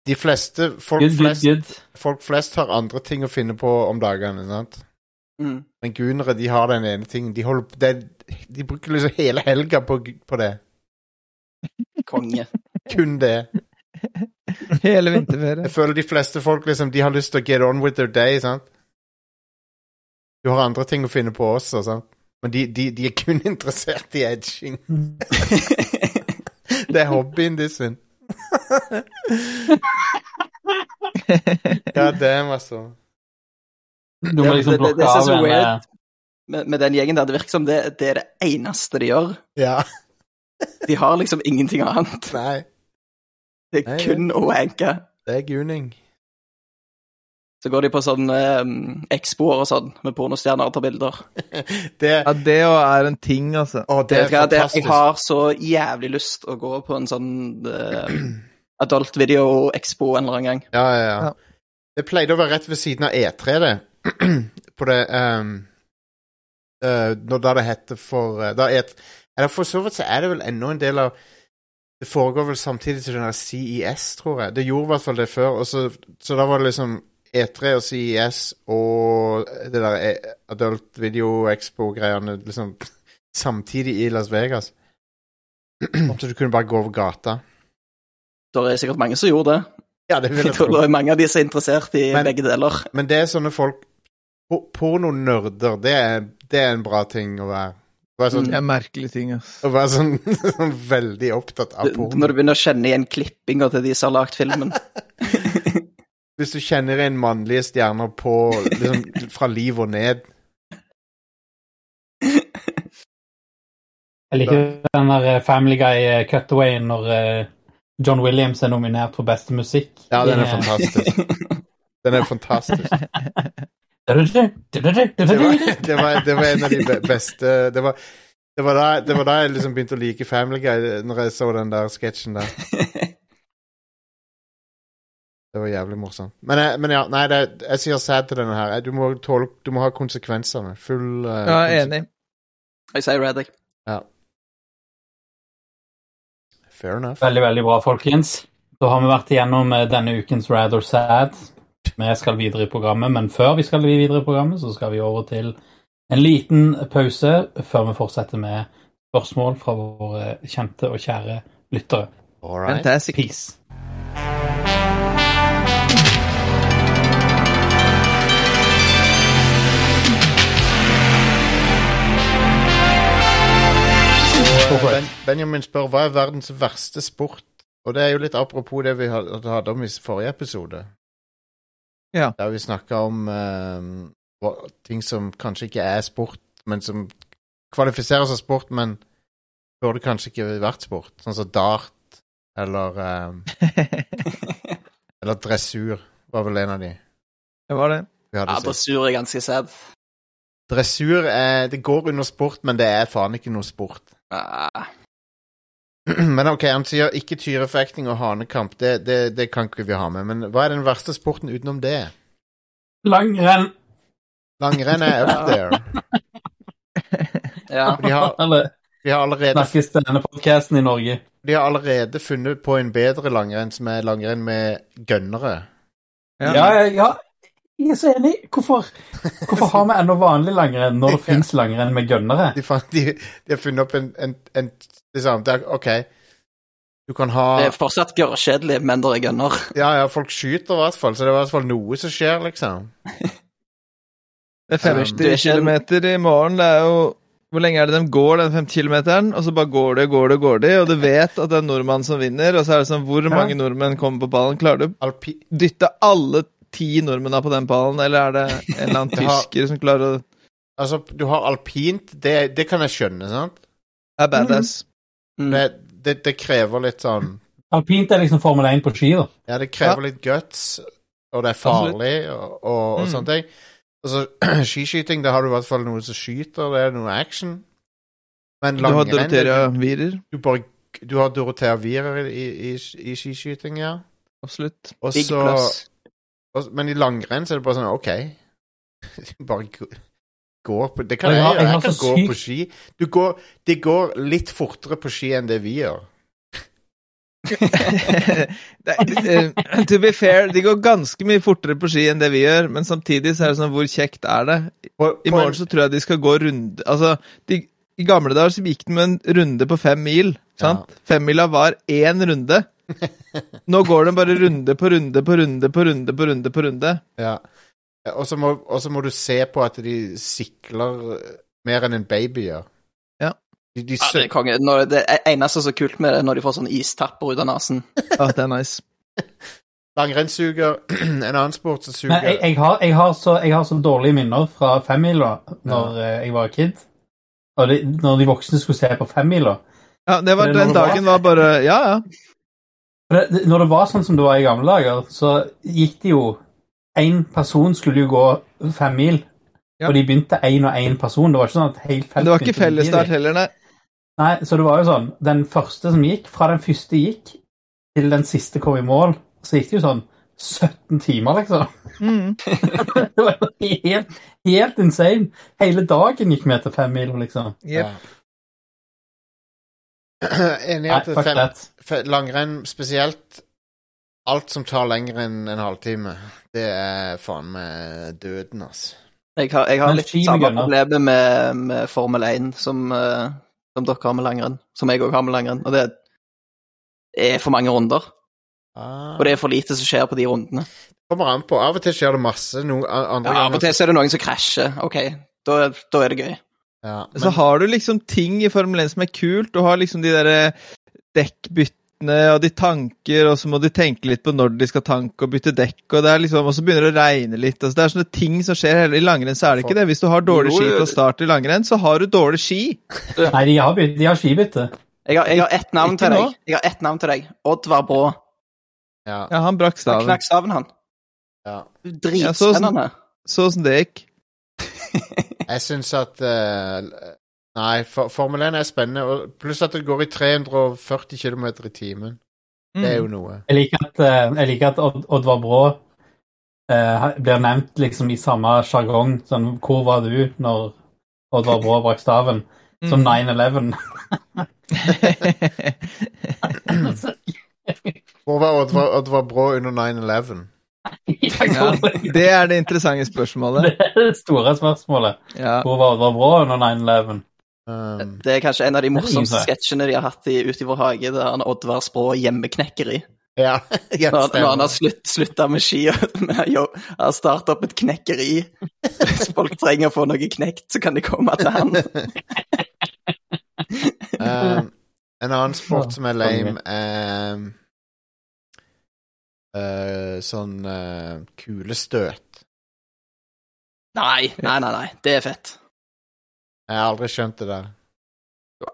De fleste folk, Good, good, flest good. folk flest har andre ting å finne på om dagene. sant? Mm. Men gunere de har den ene tingen. De, holder, på- de bruker liksom hele helga på, på det. Konge. Kun det. Hele vinterferien. Jeg føler de fleste folk liksom, de har lyst til å get on with their day. sant? Du har andre ting å finne på også, sant? men de, de, de er kun interessert i edging. Det er hobbyen de sin. God damn, altså. Du må liksom liksom det- det- det plukke av så en eh, med, med den gjengen der, det virker som det, det er det eneste de gjør. Ja. De har liksom ingenting annet. Nei, Det er Nei, kun å wanke. det er guning. Så går de på sånn um, expoer og sånn, med pornostjerner og tar bilder. Det, Ja, det òg er en ting, altså. å, det er det, jeg har så jævlig lyst å gå på en sånn uh, adult video expo en eller annen gang. Ja, ja, ja. Ja. Det pleide å være rett ved siden av E3, det. På det um, uh, Når da det heter for uh, da et, Eller for så vidt så er det vel ennå en del av Det foregår vel samtidig til den der CES, tror jeg. Det gjorde i hvert fall det før. Så, så da var det liksom E3 og CES og det der eh, Adult Video Expo-greiene liksom samtidig i Las Vegas. Så du kunne bare gå over gata. Det er sikkert mange som gjorde det. Ja, det vil Jeg jeg tror det er mange av de som er interessert i Men- begge deler. Men det er sånne folk Pornonerder, det er, det er en bra ting å være. Å være sånn, Det er merkelige ting, ass. å være sånn, sånn veldig opptatt av Du- porno. Når du begynner å kjenne igjen klippinga til de som har lagd filmen. Hvis du kjenner igjen mannlige stjerner på liksom, fra liv og ned Jeg liker den der eh, Family Guy cutaway når eh, John Williams er nominert for beste musikk. Ja, den er eh, fantastisk. Den er fantastisk. Det Det var, det var, det var en av de beste Det var, det var, da, det var da jeg liksom begynte å like Family Guy, når jeg så den der sketsjen der. Det var jævlig morsomt. Men, men ja, nei, det, jeg sier sad til denne her. Du må, tolke, du må ha konsekvensene. Full uh, Ja, konse- enig. Jeg sier Reddick. Fair enough. Veldig, veldig bra, folkens. Da har vi vært igjennom eh, denne ukens Rather Sad. Vi skal videre i programmet, men før vi skal videre i programmet, så skal vi over til en liten pause før vi fortsetter med spørsmål fra våre kjente og kjære lyttere. Right. Fantastic. Peace. Ben, Benjamin spør hva er verdens verste sport? Og det er jo litt apropos det vi hadde om i forrige episode. Ja. Der vi snakka om uh, ting som kanskje ikke er sport, men som kvalifiserer som sport, men burde kanskje ikke vært sport. Sånn som dart Eller uh, Eller dressur var vel en av de Det var det. Ja, dressur er ganske sad. Dressur er, det går under sport, men det er faen ikke noe sport. Ah, Men ok, han sier ikke tyrefekting og hanekamp. Det, det, det kan ikke vi ha med. Men hva er den verste sporten utenom det? Langrenn. Langrenn er up there. ja. De har, de har allerede snakkes denne podcasten i Norge. De har allerede funnet på en bedre langrenn, som er langrenn med gønnere. Ja, ja, ja. Jeg er så enig. Hvorfor, hvorfor har vi ennå vanlig langrenn når det Ja. finnes langrenn med gønnere? De, fant, de, de har funnet opp en, en, en liksom, det er, OK, du kan ha Det er fortsatt gørrkjedelig, men det er gønner. Ja, ja, folk skyter i hvert fall, så det er i hvert fall noe som skjer, liksom. Det er Um, 50 det er ikke en- kilometer i morgen. Det er jo Hvor lenge er det de går, den 50 kilometeren? Og så bare går det, går det, går det, og du vet at det er nordmann som vinner, og så er det sånn Hvor mange nordmenn kommer på ballen? Klarer du å dytte alle ti nordmennene på den ballen, eller er det en eller annen Det har- tysker som klarer å altså, du har alpint, det, det kan jeg skjønne, sant? Er badass. Mm. Det, det, det krever litt sånn Alpint er liksom Formel 1 på ski, da. Ja, det krever litt guts, og det er farlig, og, og, og Mm. sånne ting. Altså, skiskyting, da har du i hvert fall noen som skyter, det er noe action. Men Du har Dorothea Wierer. du, bare, du har Dorothea Wierer i, i, i skiskyting, ja. Absolutt. Og Big så, men i langrenn så er det bare sånn OK. Bare gå- går på Det kan Jeg jeg, gjøre. jeg Jeg kan gå på ski. Du går, det går litt fortere på ski enn det vi gjør. eh, to be fair, de går ganske mye fortere på ski enn det vi gjør, men samtidig så er det sånn, hvor kjekt er det? I morgen så tror jeg de skal gå runde Altså, de, i gamle dager så gikk de med en runde på fem mil, sant? Femmila var én runde. Nå går den bare runde på runde på runde på runde på runde på runde. ja. Og så må, må du se på at de sikler mer enn en baby gjør. Ja. De, de Ja, det er konge. Når, det eneste som er så kult med det, er når de får sånne istapper ut av nesen. Ja, det er nice. Langrennssuger, en annen sport som suger jeg, jeg, har, jeg, har så, jeg har så dårlige minner fra femmila når ja. jeg var kid. Og de, når de voksne skulle se på femmila. Ja, det var, Det den dagen var bare Ja, ja. Det- Når det var sånn som det var i gamle dager, så gikk det jo Én person skulle jo gå fem mil, Ja. og de begynte én og én person. Det var ikke sånn at helt felt det var ikke fellesstart heller, nei. Nei, så det var jo sånn Den første som gikk, fra den første gikk til den siste kom i mål, så gikk det jo sånn 17 timer, liksom. Mm. det var helt, helt insane. Hele dagen gikk vi etter fem mil, liksom. Jep. Enig i at fem, langrenn spesielt Alt som tar lenger enn en halvtime, det er faen meg døden, altså. Jeg har, jeg har litt samme problemet med, med Formel 1 som, eh, som dere har med langrenn. Som jeg òg har med langrenn. Og det er for mange runder. Ah. Og det er for lite som skjer på de rundene. kommer an på. Av og til skjer det masse. No, andre Ja, Av og til så er det noen som krasjer. OK, da, da er det gøy. Ja, Så har du liksom ting i Formel 1 som er kult. Du har liksom de derre dekkbyttene og de tanker, og så må de tenke litt på når de skal tanke og bytte dekk, og det er liksom, og så begynner det å regne litt. Altså, det er sånne ting som skjer hele I langrenn så er det ikke det. Hvis du har dårlig ski fra start i langrenn, så har du dårlig ski. Nei, de har, de har skibytte. Jeg har, jeg har ett navn til deg. Jeg har ett navn til deg. Oddvar Brå. ja, Ja, han brakk staven. Han knakk staven, han. ja. Dritspennende. Så åssen det gikk. Jeg syns at uh, Nei, for, Formel 1 er spennende. Og pluss at det går i 340 km i timen. Det er jo Mm. noe. Jeg liker at, eh, jeg liker at Odd, Oddvar Brå uh, blir nevnt liksom i samme sjargong. Sånn, hvor var du når Oddvar Brå brakk staven? Som Mm. 9-11. Hvor var Oddvar, Oddvar Brå under 9-11? Ja, det er det interessante spørsmålet. Det er det store spørsmålet. Ja. Hvor var det bra under 9-11? Um, Det er kanskje en av de morsomste sketsjene de har hatt i Ute i vår hage. Er en Oddvar Språ hjemmeknekkeri. ja, yes, Når, når han har slutt, slutta med ski og med har starta opp et knekkeri. Hvis folk trenger å få noe knekt, så kan de komme til han. Um, en annen sport som er lame, um, eh, sånn uh, kulestøt. Nei, nei, nei, nei. Det er fett. Jeg har aldri skjønt det der.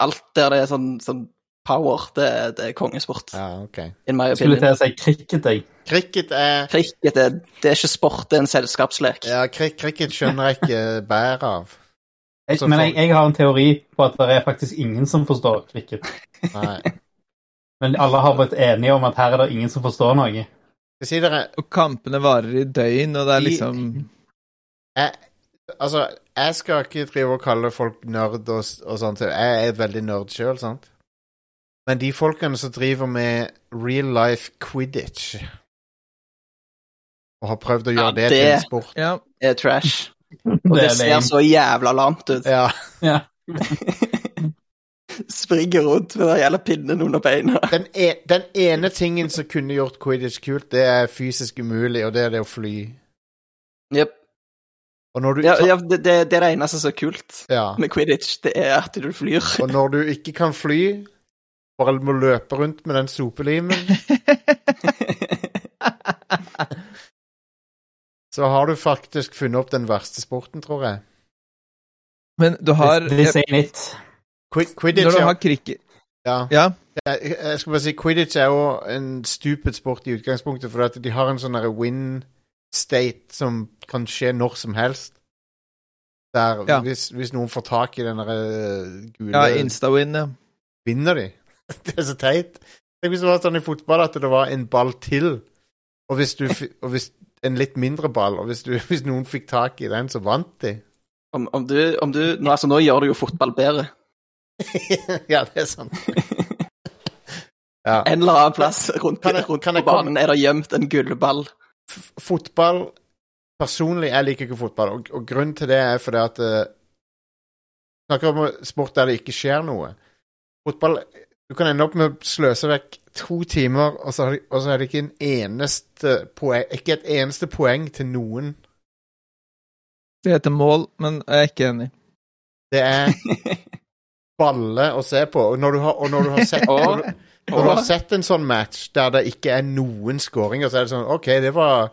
Alt der det er sånn, sånn power. Det, det er kongesport. Ja, ok. Jeg skulle til å si cricket, jeg. Cricket er Cricket er, det er ikke sport, det er en selskapslek. Ja, cricket skjønner jeg ikke bæret av. jeg Så men jeg, jeg har en teori på at det er faktisk ingen som forstår cricket. Nei. Men alle har blitt enige om at her er det ingen som forstår noe. Sier dere Og kampene varer i døgn, og det er De- liksom jeg, Altså, jeg skal ikke drive og kalle folk nerd og, og sånt. Jeg er veldig nerd sjøl, sant? Men de folkene som driver med real life quidditch og har prøvd å gjøre Ja, det, til en sport Ja. det er trash. Og Det det er ser så jævla lamt ut. Ja. Ja. Springer rundt med den jævla pinnen under beina. Den, e den ene tingen som kunne gjort quidditch kult, det er fysisk umulig, og det er det å fly. Jep. Og Ja, ja det, det, det er det eneste som er kult ja. med quidditch, det er at du flyr. Og når du ikke kan fly, bare må løpe rundt med den sopelimen, så har du faktisk funnet opp den verste sporten, tror jeg. Men du har Det, det sier it. Quid Quidditch Når du har cricket ja, Ja. jeg, jeg skal bare si Quidditch er jo en stupid sport i utgangspunktet, for at de har en sånn win state som kan skje når som helst. Der Ja. hvis, hvis noen får tak i den derre gule ja Insta-win, ja. vinner de. det er så teit. Tenk hvis det var sånn i fotball at det var en ball til, og hvis, du, og hvis en litt mindre ball, og hvis, du, hvis noen fikk tak i den, så vant de. Om, om du, om du nå, altså, nå gjør du jo fotball bedre. ja, det er sant. ja. En eller annen plass rundt, Kan jeg- rundt kan på banen er det gjemt en gullball. F- Fotball Personlig, jeg liker ikke fotball, og, og grunnen til det er fordi at uh, Snakker om sport der det ikke skjer noe. Fotball Du kan ende opp med å sløse vekk to timer, og så, og så er det ikke en eneste poeng Ikke et eneste poeng til noen. Det heter mål, men jeg er ikke enig. Det er balle å se på. Og når du har, og når du har sett når du, når du har sett en sånn match der det ikke er noen skåringer, så er det sånn OK, det var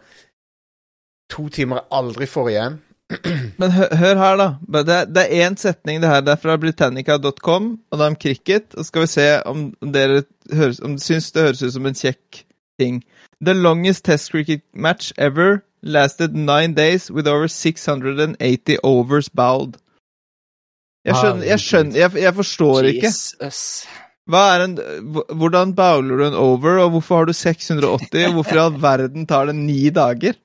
to timer jeg aldri får igjen. Men hør, hør her, da. Det, det er én setning, det her. Det er fra Britannica.com, og det er om cricket. Og så skal vi se om dere høres, om syns det høres ut som en kjekk ting. The longest test cricket match ever lasted nine days with over 680 overs bowled. Jeg skjønner, jeg, skjønner jeg, jeg forstår ikke. Jesus. Hva er en, hvordan bowler du en over, og hvorfor har du 680? Og hvorfor i all verden tar det ni dager?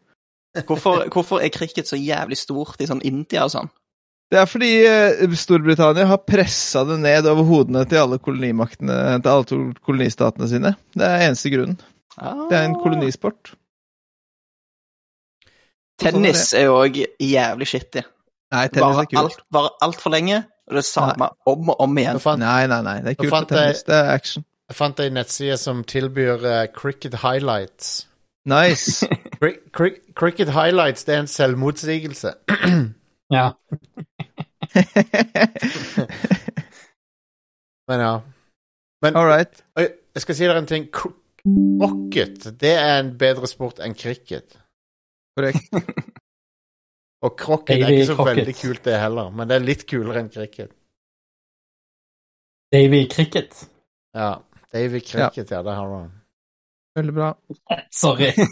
Hvorfor, hvorfor er cricket så jævlig stort i sånn India og sånn? Det er fordi eh, Storbritannia har pressa det ned over hodene til alle kolonimaktene, til alle kolonistatene sine. Det er eneste grunnen. Det er en kolonisport. Tennis er jo òg jævlig shitty. Nei, tennis er kult. alt, bare altfor lenge, og det samme om og om igjen. fant, Nei, nei, nei. Det er kult med tennis. Det er action. jeg fant ei nettside som tilbyr uh, cricket highlights. Nice. Cri cri cricket highlights, det er en selvmotsigelse. Ja. Men ja. Men All right. Jeg skal si dere en ting. Rocket, det er en bedre sport enn cricket. Korrekt. Og crocket er ikke så Crockett. veldig kult, det heller. Men det er litt kulere enn cricket. Davy Cricket. Ja. Davy Cricket, ja, det har du. Veldig bra. Sorry.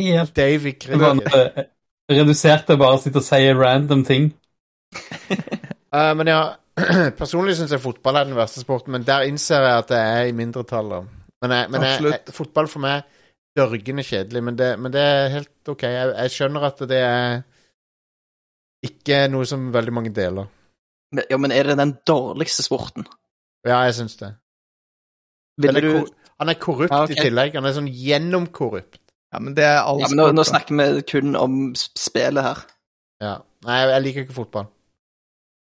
Helt Davy Cricket. Redusert til bare å sitte og si random ting. uh, men ja, personlig syns jeg fotball er den verste sporten, men der innser jeg at det er i mindretallet. Men, jeg, men jeg, jeg, fotball for meg dørgende kjedelig, men det, men det er helt OK. Jeg, jeg skjønner at det er ikke noe som veldig mange deler. Men- Ja, men er det den dårligste sporten? Ja, jeg syns det. Vil du han er korrupt Ja, okay. i tillegg. Han er sånn gjennomkorrupt. Ja, men det er all Ja, men nå, nå snakker vi kun om spillet her. Ja. Nei, jeg, jeg liker ikke fotball.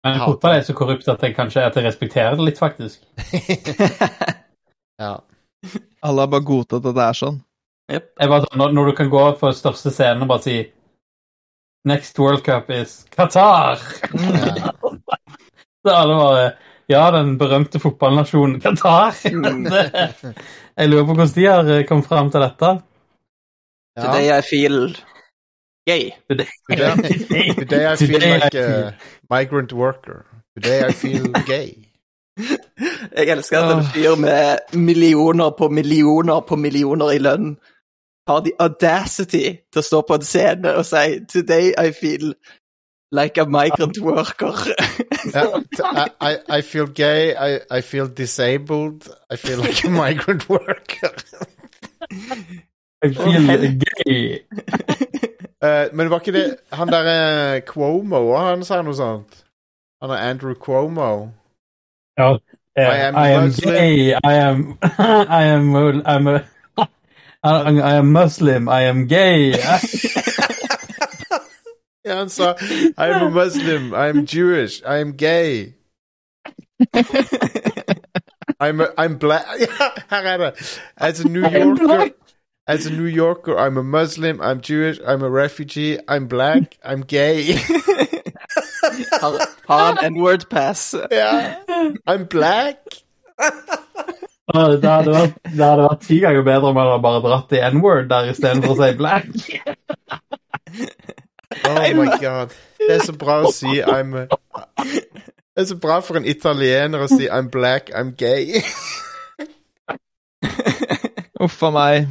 Men Jeg fotball er så korrupt at jeg kanskje at jeg respekterer det litt, faktisk. ja. Alle har bare godtatt at det er sånn. Bare, sånn, når, når du kan gå på største scenen og bare si Next World Cup is Qatar! ja. Så alle bare Ja, den berømte fotballnasjonen Qatar! Mm. Det- jeg lurer på hvordan de har eh, kommet fram til dette. Today I feel gay. Today, today I feel Today I like a migrant worker. Today I feel gay. Jeg elsker at en fyr med millioner på millioner på millioner i lønn har the audacity til å stå på en scene og si 'Today I feel like a migrant worker'. I, I, I feel gay, I, I feel disabled, I feel like a migrant worker. I feel gay. uh, men var ikke det han derre Cuomo han sa noe sånt? Han er Andrew Cuomo. Ja. Uh, I am I am gay. I am. I am. I'm a. I I am Muslim. I am gay. Ja, han sa I am a Muslim, I am Jewish, I am gay. I'm, a, I'm black. Ja, her det. As a New Yorker As a New Yorker, I'm a Muslim, I'm Jewish, I'm a refugee, I'm black, I'm gay. har, har en N-word pass. Yeah, I'm black. Det hadde, vært, det hadde vært ti ganger bedre om han hadde bare dratt i N-word der istedenfor å si black. Oh my god. Det er så bra å si I'm a, Det er så bra for en italiener å si I'm black, I'm gay. Uff a meg.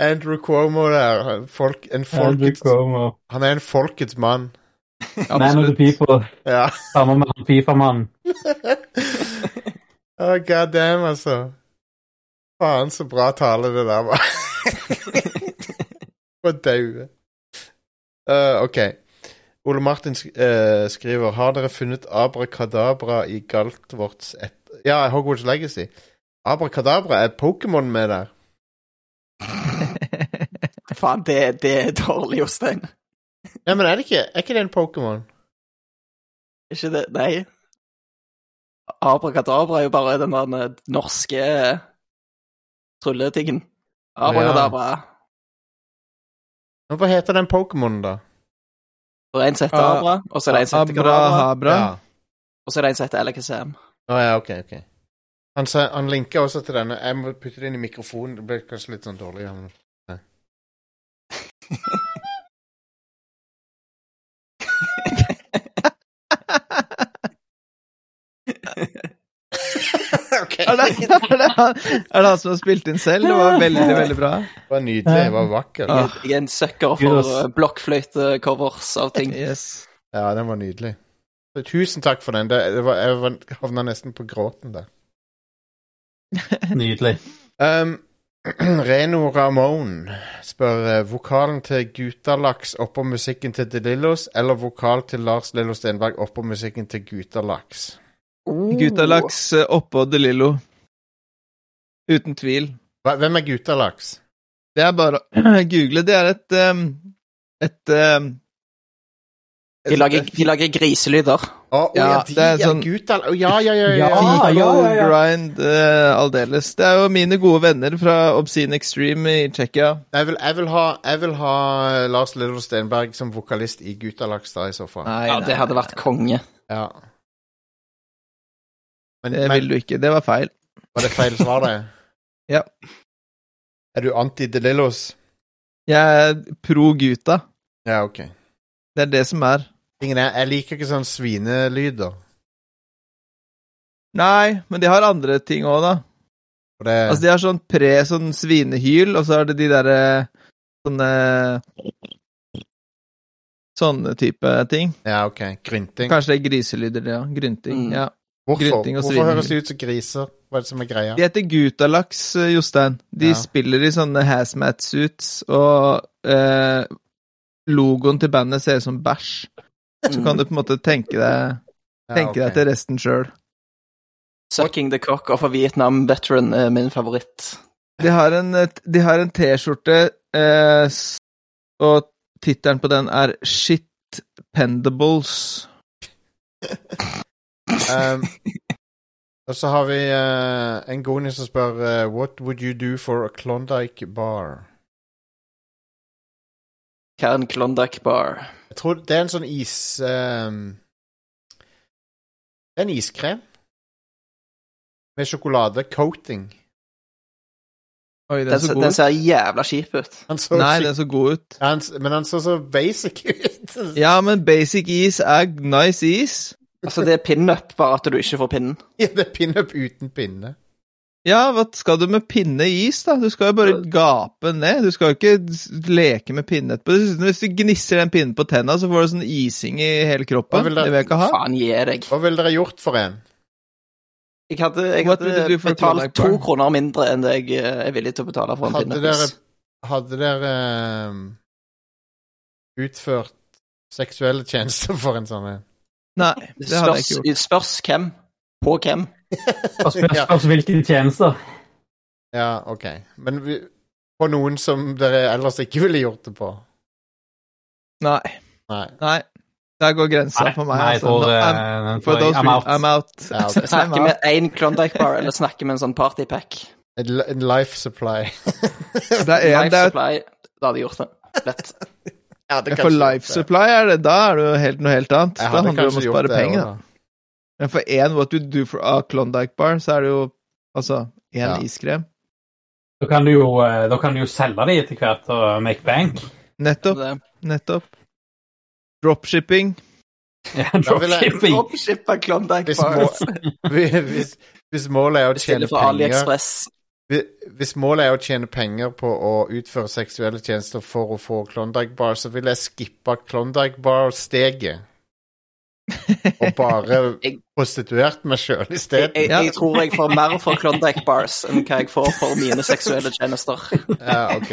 Andrew Cuomo der. Folk, en folkets, Cuomo. han er en folkets mann. Man of the people. Ja. Sammen med han Fifa-mannen. Oh, God damn, altså. Faen, så bra tale det der var. For daue. Uh, OK. Ole Martin sk uh, skriver Har dere funnet Abrakadabra i Galtvorts et... Ja, Hogwarts Legacy. Abrakadabra, er Pokémon med der? Faen, det, det er dårlig, Jostein. Ja, men er det ikke Er ikke det en Pokémon? Ikke det? Nei. Abrakadabra er jo bare den der eh, norske trylletingen. Abrakadabra. Ja. Hva heter den Pokémonen, da? Det er en som heter Abra, og så er det en som heter Kadabra, Ja. og så er det en som heter Alakazam. Å ja, ok, ok. Han, sa, han linker også til denne. Jeg må putte det inn i mikrofonen. Det blir kanskje litt sånn dårlig. ja, men- Nei. ok. Er det, er, det, han- er det han som har spilt inn selv? Det var veldig, veldig bra. Det var nydelig. Det var vakkert. Ah. Jeg, jeg er en sucker for uh, blokkfløytecovers av ting. Yes. Ja, den var nydelig. Tusen takk for den. Det, det var, jeg var, havna nesten på gråten der. Nydelig. Um, Reno Ramon spør eh, vokalen til Gutalaks oppå musikken til De Lillos, eller vokal til Lars Lillo Stenberg oppå musikken til Gutalaks? Gutalaks eh, oppå De Lillo. Uten tvil. Hva, hvem er Gutalaks? Det er bare å google. Det er et um, et um, De lager, de lager griselyder. Å, å, ja, Ja, de det er er sånn- Gutal... Å, ja, ja, ja. ja, Ja, ja. ja. Grind uh, aldeles. Det er jo mine gode venner fra Obscene Extreme i Tsjekkia. Jeg, jeg, ha, jeg vil ha Lars Lillo Stenberg som vokalist i Gutalaks, da, i så fall. Nei, Ja, nei, det hadde vært konge. Ja. Men, det men vil du ikke. Det var feil. var det feil svar, det? Ja. Er du anti De Lillos? Jeg er pro Guta. Ja, OK. Det er det som er. Ingen er, jeg liker ikke sånn svinelyder. Nei, men de har andre ting òg, da. Det Altså, de har sånn pre sånn svinehyl, og så er det de derre sånne Sånne type ting. Ja, OK. Grynting. Kanskje det er griselyder, ja. Grynting. Mm. Ja. Hvorfor, Hvorfor høres det ut som griser? Hva er det som er greia? De heter Gutalaks, eh, Jostein. De Ja. spiller i sånne hazmat-suits, og eh, logoen til bandet ser ut som bæsj. Så kan du på en måte tenke deg, Ja, okay. deg til resten sjøl. Sucking the cock of a Vietnam veteran er min favoritt. De har en, de har en T-skjorte, eh, og tittelen på den er Shit Pendables. Um, og så har vi uh, en goni som spør uh, What would you do for a Klondyke bar? Hva er en Klondike bar? Jeg tror det er en sånn is... Um, en iskrem. Med sjokolade. Coating. Oi, den Den, så den ser jævla kjip ut. Han så Nei, den så god ut. han, men han så så basic ut. Ja, men basic is er nice is. Altså, det er pinup, bare at du ikke får pinnen. Ja, det er pinup uten pinne. Ja, hva skal du med pinne i is, da? Du skal jo bare gape ned. Du skal jo ikke leke med pinne etterpå. Hvis du gnisser den pinnen på tenna, så får du sånn ising i hele Hva kroppen. vil Det det- vil jeg ikke ha. Faen, gi deg. Hva ville dere gjort for en? Jeg hadde, jeg hadde betalt to kroner mindre enn det jeg eh, er villig til å betale for en Hadde dere, hadde dere ehm, utført seksuelle tjenester for en sånn en? Nei, Det hadde jeg ikke gjort. spørs hvem. På hvem. Og spørs, Ja. spørs hvilke tjenester. Ja, OK. Men vi, på noen som dere ellers ikke ville gjort det på? Nei. Nei. Nei. Der går grensa for meg. nei, altså. for, No, eh, I'm, den for those I'm out. I'm out. Ja, ok. I'm Snakke med én Klondyke bar, eller snakke med en sånn partypack. En, en life supply. Det er en, Life det er, Supply, da hadde jeg gjort det. Lett. ja, det for life supply er det, da er det jo helt, noe helt annet. Da handler det om å spare penger. også, Da. Men for én What You Do for a Klondike Bar, så er det jo altså én Ja. iskrem. Da kan du jo, eh, da kan du jo selge de etter hvert og make bank. Nettopp. Nettopp. Dropshipping. Ja, dropshipping. Dropshippa Klondyke Hvis, bars. hvis, hvis målet er å tjene penger AliExpress. Hvis- målet er å tjene penger på å utføre seksuelle tjenester for å få Klondike Bar, så vil jeg skippe Klondike Bar-steget. Og bare Jeg- prostituert meg sjøl i Jeg, stedet. jeg, Ja. jeg tror jeg får mer for Klondyke bars enn hva jeg får for mine seksuelle tjenester. Ja, ok.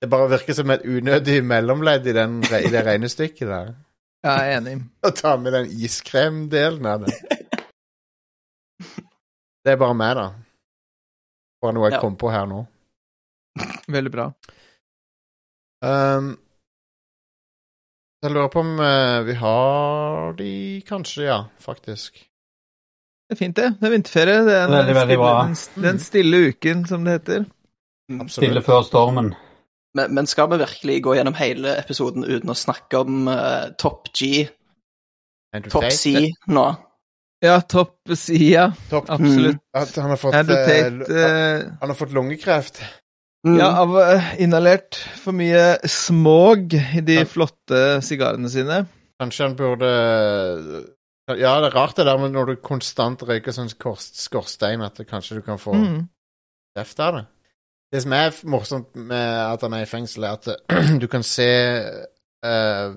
Det bare virker som et unødig mellomledd i, den, i det regnestykket der. Ja, Jeg er enig. Å ta med den iskremdelen av det. Det er bare meg, da. Bare noe jeg Ja. kom på her nå. Veldig bra. Um, jeg lurer på om eh, vi har de Kanskje, ja. Faktisk. Det er fint, det. Det er vinterferie. Det er den, Veldig, veldig stille, bra. den, den stille uken, som det heter. Stille før stormen. Men, men skal vi virkelig gå gjennom hele episoden uten å snakke om uh, Top G, Top C nå? Ja, topp side. Topp. Absolutt. At han har fått eh, Han har fått lungekreft. Mm. Ja, av eh, inhalert for mye smog i de han, flotte sigarene sine. Kanskje han burde Ja, det er rart det der med når du konstant røyker sånn skorstein, at kanskje du kan få Mm. kreft av det. Det som er morsomt med at han er i fengsel, er at du kan se eh,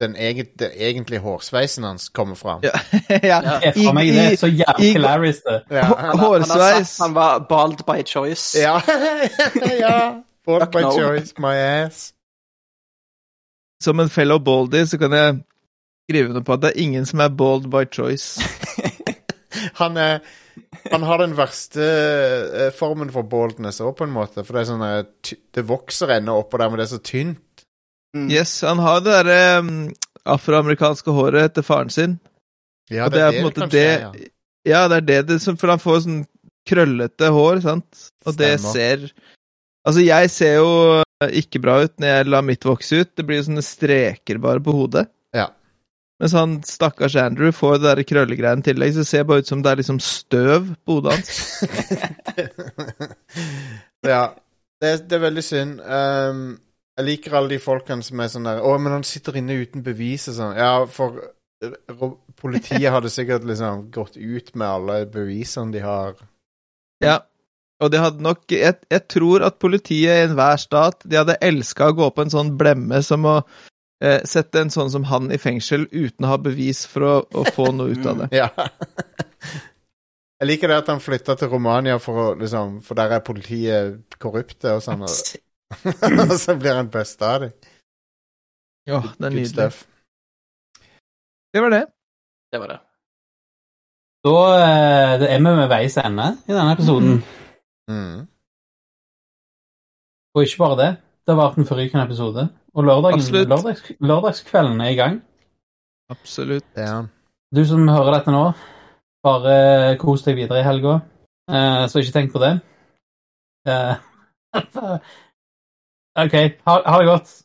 den, egen, den egentlige hårsveisen hans kommer fram. Ja. ja. Ja. Fra meg, det er så jævlig hilarious, det. Ja. Hå- Han, han Hårsveis. sagt han var bald by choice. ja. ja. Bald by no. choice, my ass. Som en fellow baldy så kan jeg skrive under på at det er ingen som er bald by choice. Han er Han har den verste eh, formen for baldness òg, på en måte. For det er sånn der, Det vokser ennå oppå der, men det er så tynt. Mm. Yes, han har det derre um, afroamerikanske håret etter faren sin. Ja, det, det er på en måte det ja. Ja, det er det det som For han får sånn krøllete hår, sant? Og det Stemmer. ser Altså, jeg ser jo ikke bra ut når jeg lar mitt vokse ut. Det blir jo sånne streker bare på hodet. Ja. Mens han stakkars Andrew får det der krøllegreiene i tillegg, så det ser bare ut som det er liksom støv på hodet hans. ja. Det, det er veldig synd. Um, jeg liker alle de folkene som er sånn der Å, men han sitter inne uten bevis og sånn. Ja, for eh, politiet hadde sikkert liksom gått ut med alle bevisene de har. Ja. Og de hadde nok jeg, jeg tror at politiet i enhver stat De hadde elska å gå på en sånn blemme som å eh, sette en sånn som han i fengsel uten å ha bevis for å, å få noe ut av det. Ja. Jeg liker det at han flytta til Romania for å liksom For der er politiet korrupte og sånn. Og, så blir han busta av deg. Ja, det er Good nydelig. stuff. Det var det. Det var det. Da eh, det er vi ved veis ende i denne episoden. Mm. Og ikke bare det. Det har vært en forrykende episode. Og lørdagen, Absolutt. lørdags, lørdagskvelden er i gang. Absolutt. Det er han. Du som hører dette nå, bare kos deg videre i helga. Eh, så ikke tenk på det. Eh, OK. Ha, ha.